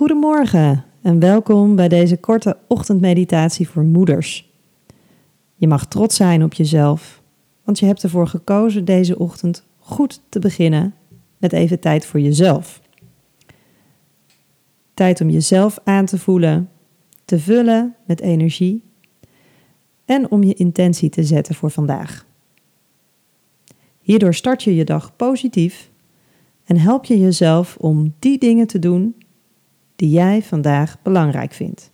Goedemorgen en welkom bij deze korte ochtendmeditatie voor moeders. Je mag trots zijn op jezelf, want je hebt ervoor gekozen deze ochtend goed te beginnen met even tijd voor jezelf. Tijd om jezelf aan te voelen, te vullen met energie en om je intentie te zetten voor vandaag. Hierdoor start je je dag positief en help je jezelf om die dingen te doen die jij vandaag belangrijk vindt.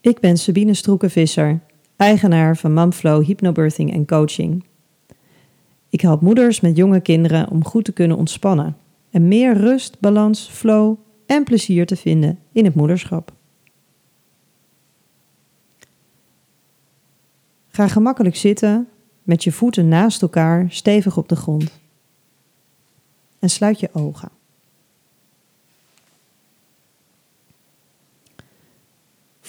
Ik ben Sabine Stroekenvisser, eigenaar van Momflow Hypnobirthing en Coaching. Ik help moeders met jonge kinderen om goed te kunnen ontspannen en meer rust, balans, flow en plezier te vinden in het moederschap. Ga gemakkelijk zitten met je voeten naast elkaar stevig op de grond. En sluit je ogen.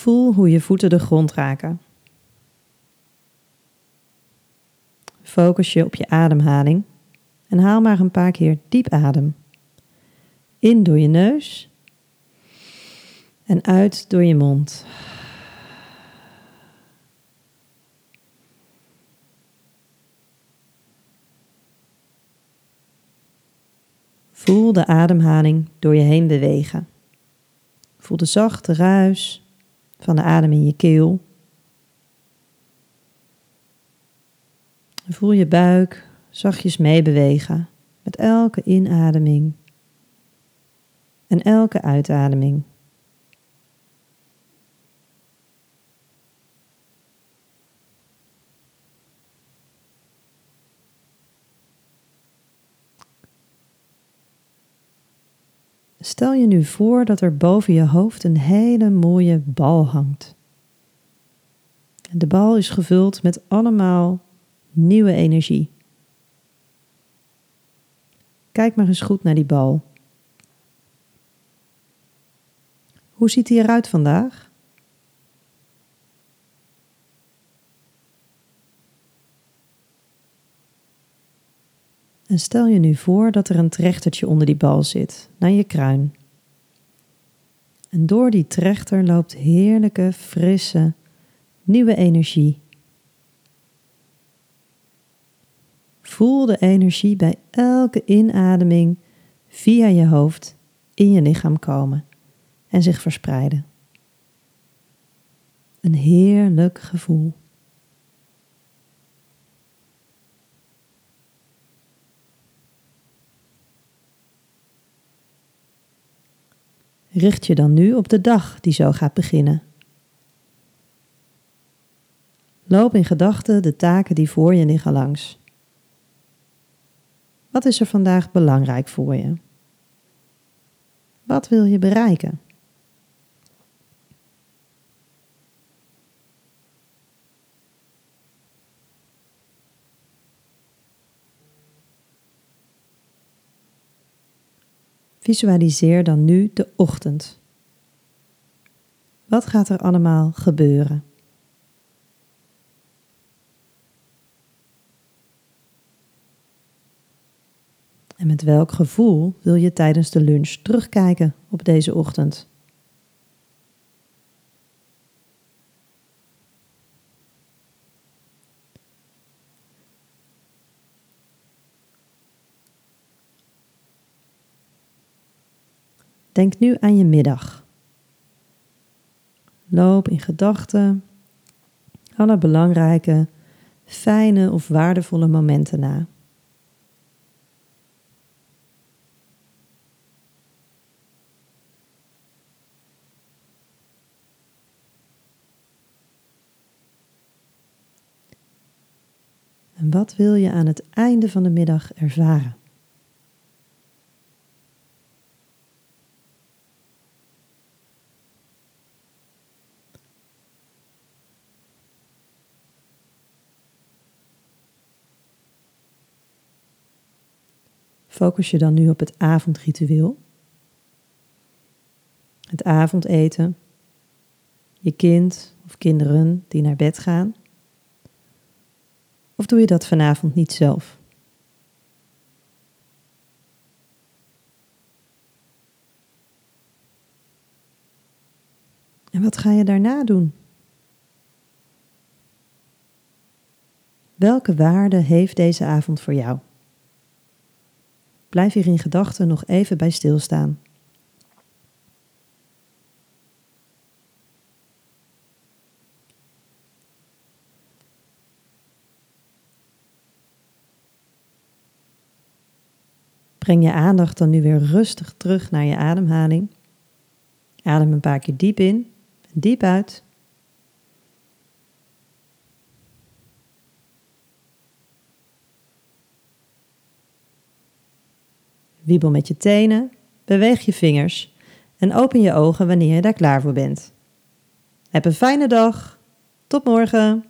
Voel hoe je voeten de grond raken. Focus je op je ademhaling en haal maar een paar keer diep adem. In door je neus en uit door je mond. Voel de ademhaling door je heen bewegen. Voel de zachte ruis van de adem in je keel. Voel je buik zachtjes meebewegen met elke inademing en elke uitademing. Stel je nu voor dat er boven je hoofd een hele mooie bal hangt. De bal is gevuld met allemaal nieuwe energie. Kijk maar eens goed naar die bal. Hoe ziet hij eruit vandaag? En stel je nu voor dat er een trechtertje onder die bal zit, naar je kruin. En door die trechter loopt heerlijke, frisse, nieuwe energie. Voel de energie bij elke inademing via je hoofd in je lichaam komen en zich verspreiden. Een heerlijk gevoel. Richt je dan nu op de dag die zo gaat beginnen. Loop in gedachten de taken die voor je liggen langs. Wat is er vandaag belangrijk voor je? Wat wil je bereiken? Visualiseer dan nu de ochtend. Wat gaat er allemaal gebeuren? En met welk gevoel wil je tijdens de lunch terugkijken op deze ochtend? Denk nu aan je middag. Loop in gedachten alle belangrijke, fijne of waardevolle momenten na. En wat wil je aan het einde van de middag ervaren? focus je dan nu op het avondritueel. Het avondeten. Je kind of kinderen die naar bed gaan. Of doe je dat vanavond niet zelf? En wat ga je daarna doen? Welke waarde heeft deze avond voor jou? Blijf hier in gedachten nog even bij stilstaan. Breng je aandacht dan nu weer rustig terug naar je ademhaling. Adem een paar keer diep in diep uit. Wiebel met je tenen, beweeg je vingers en open je ogen wanneer je daar klaar voor bent. Heb een fijne dag. Tot morgen.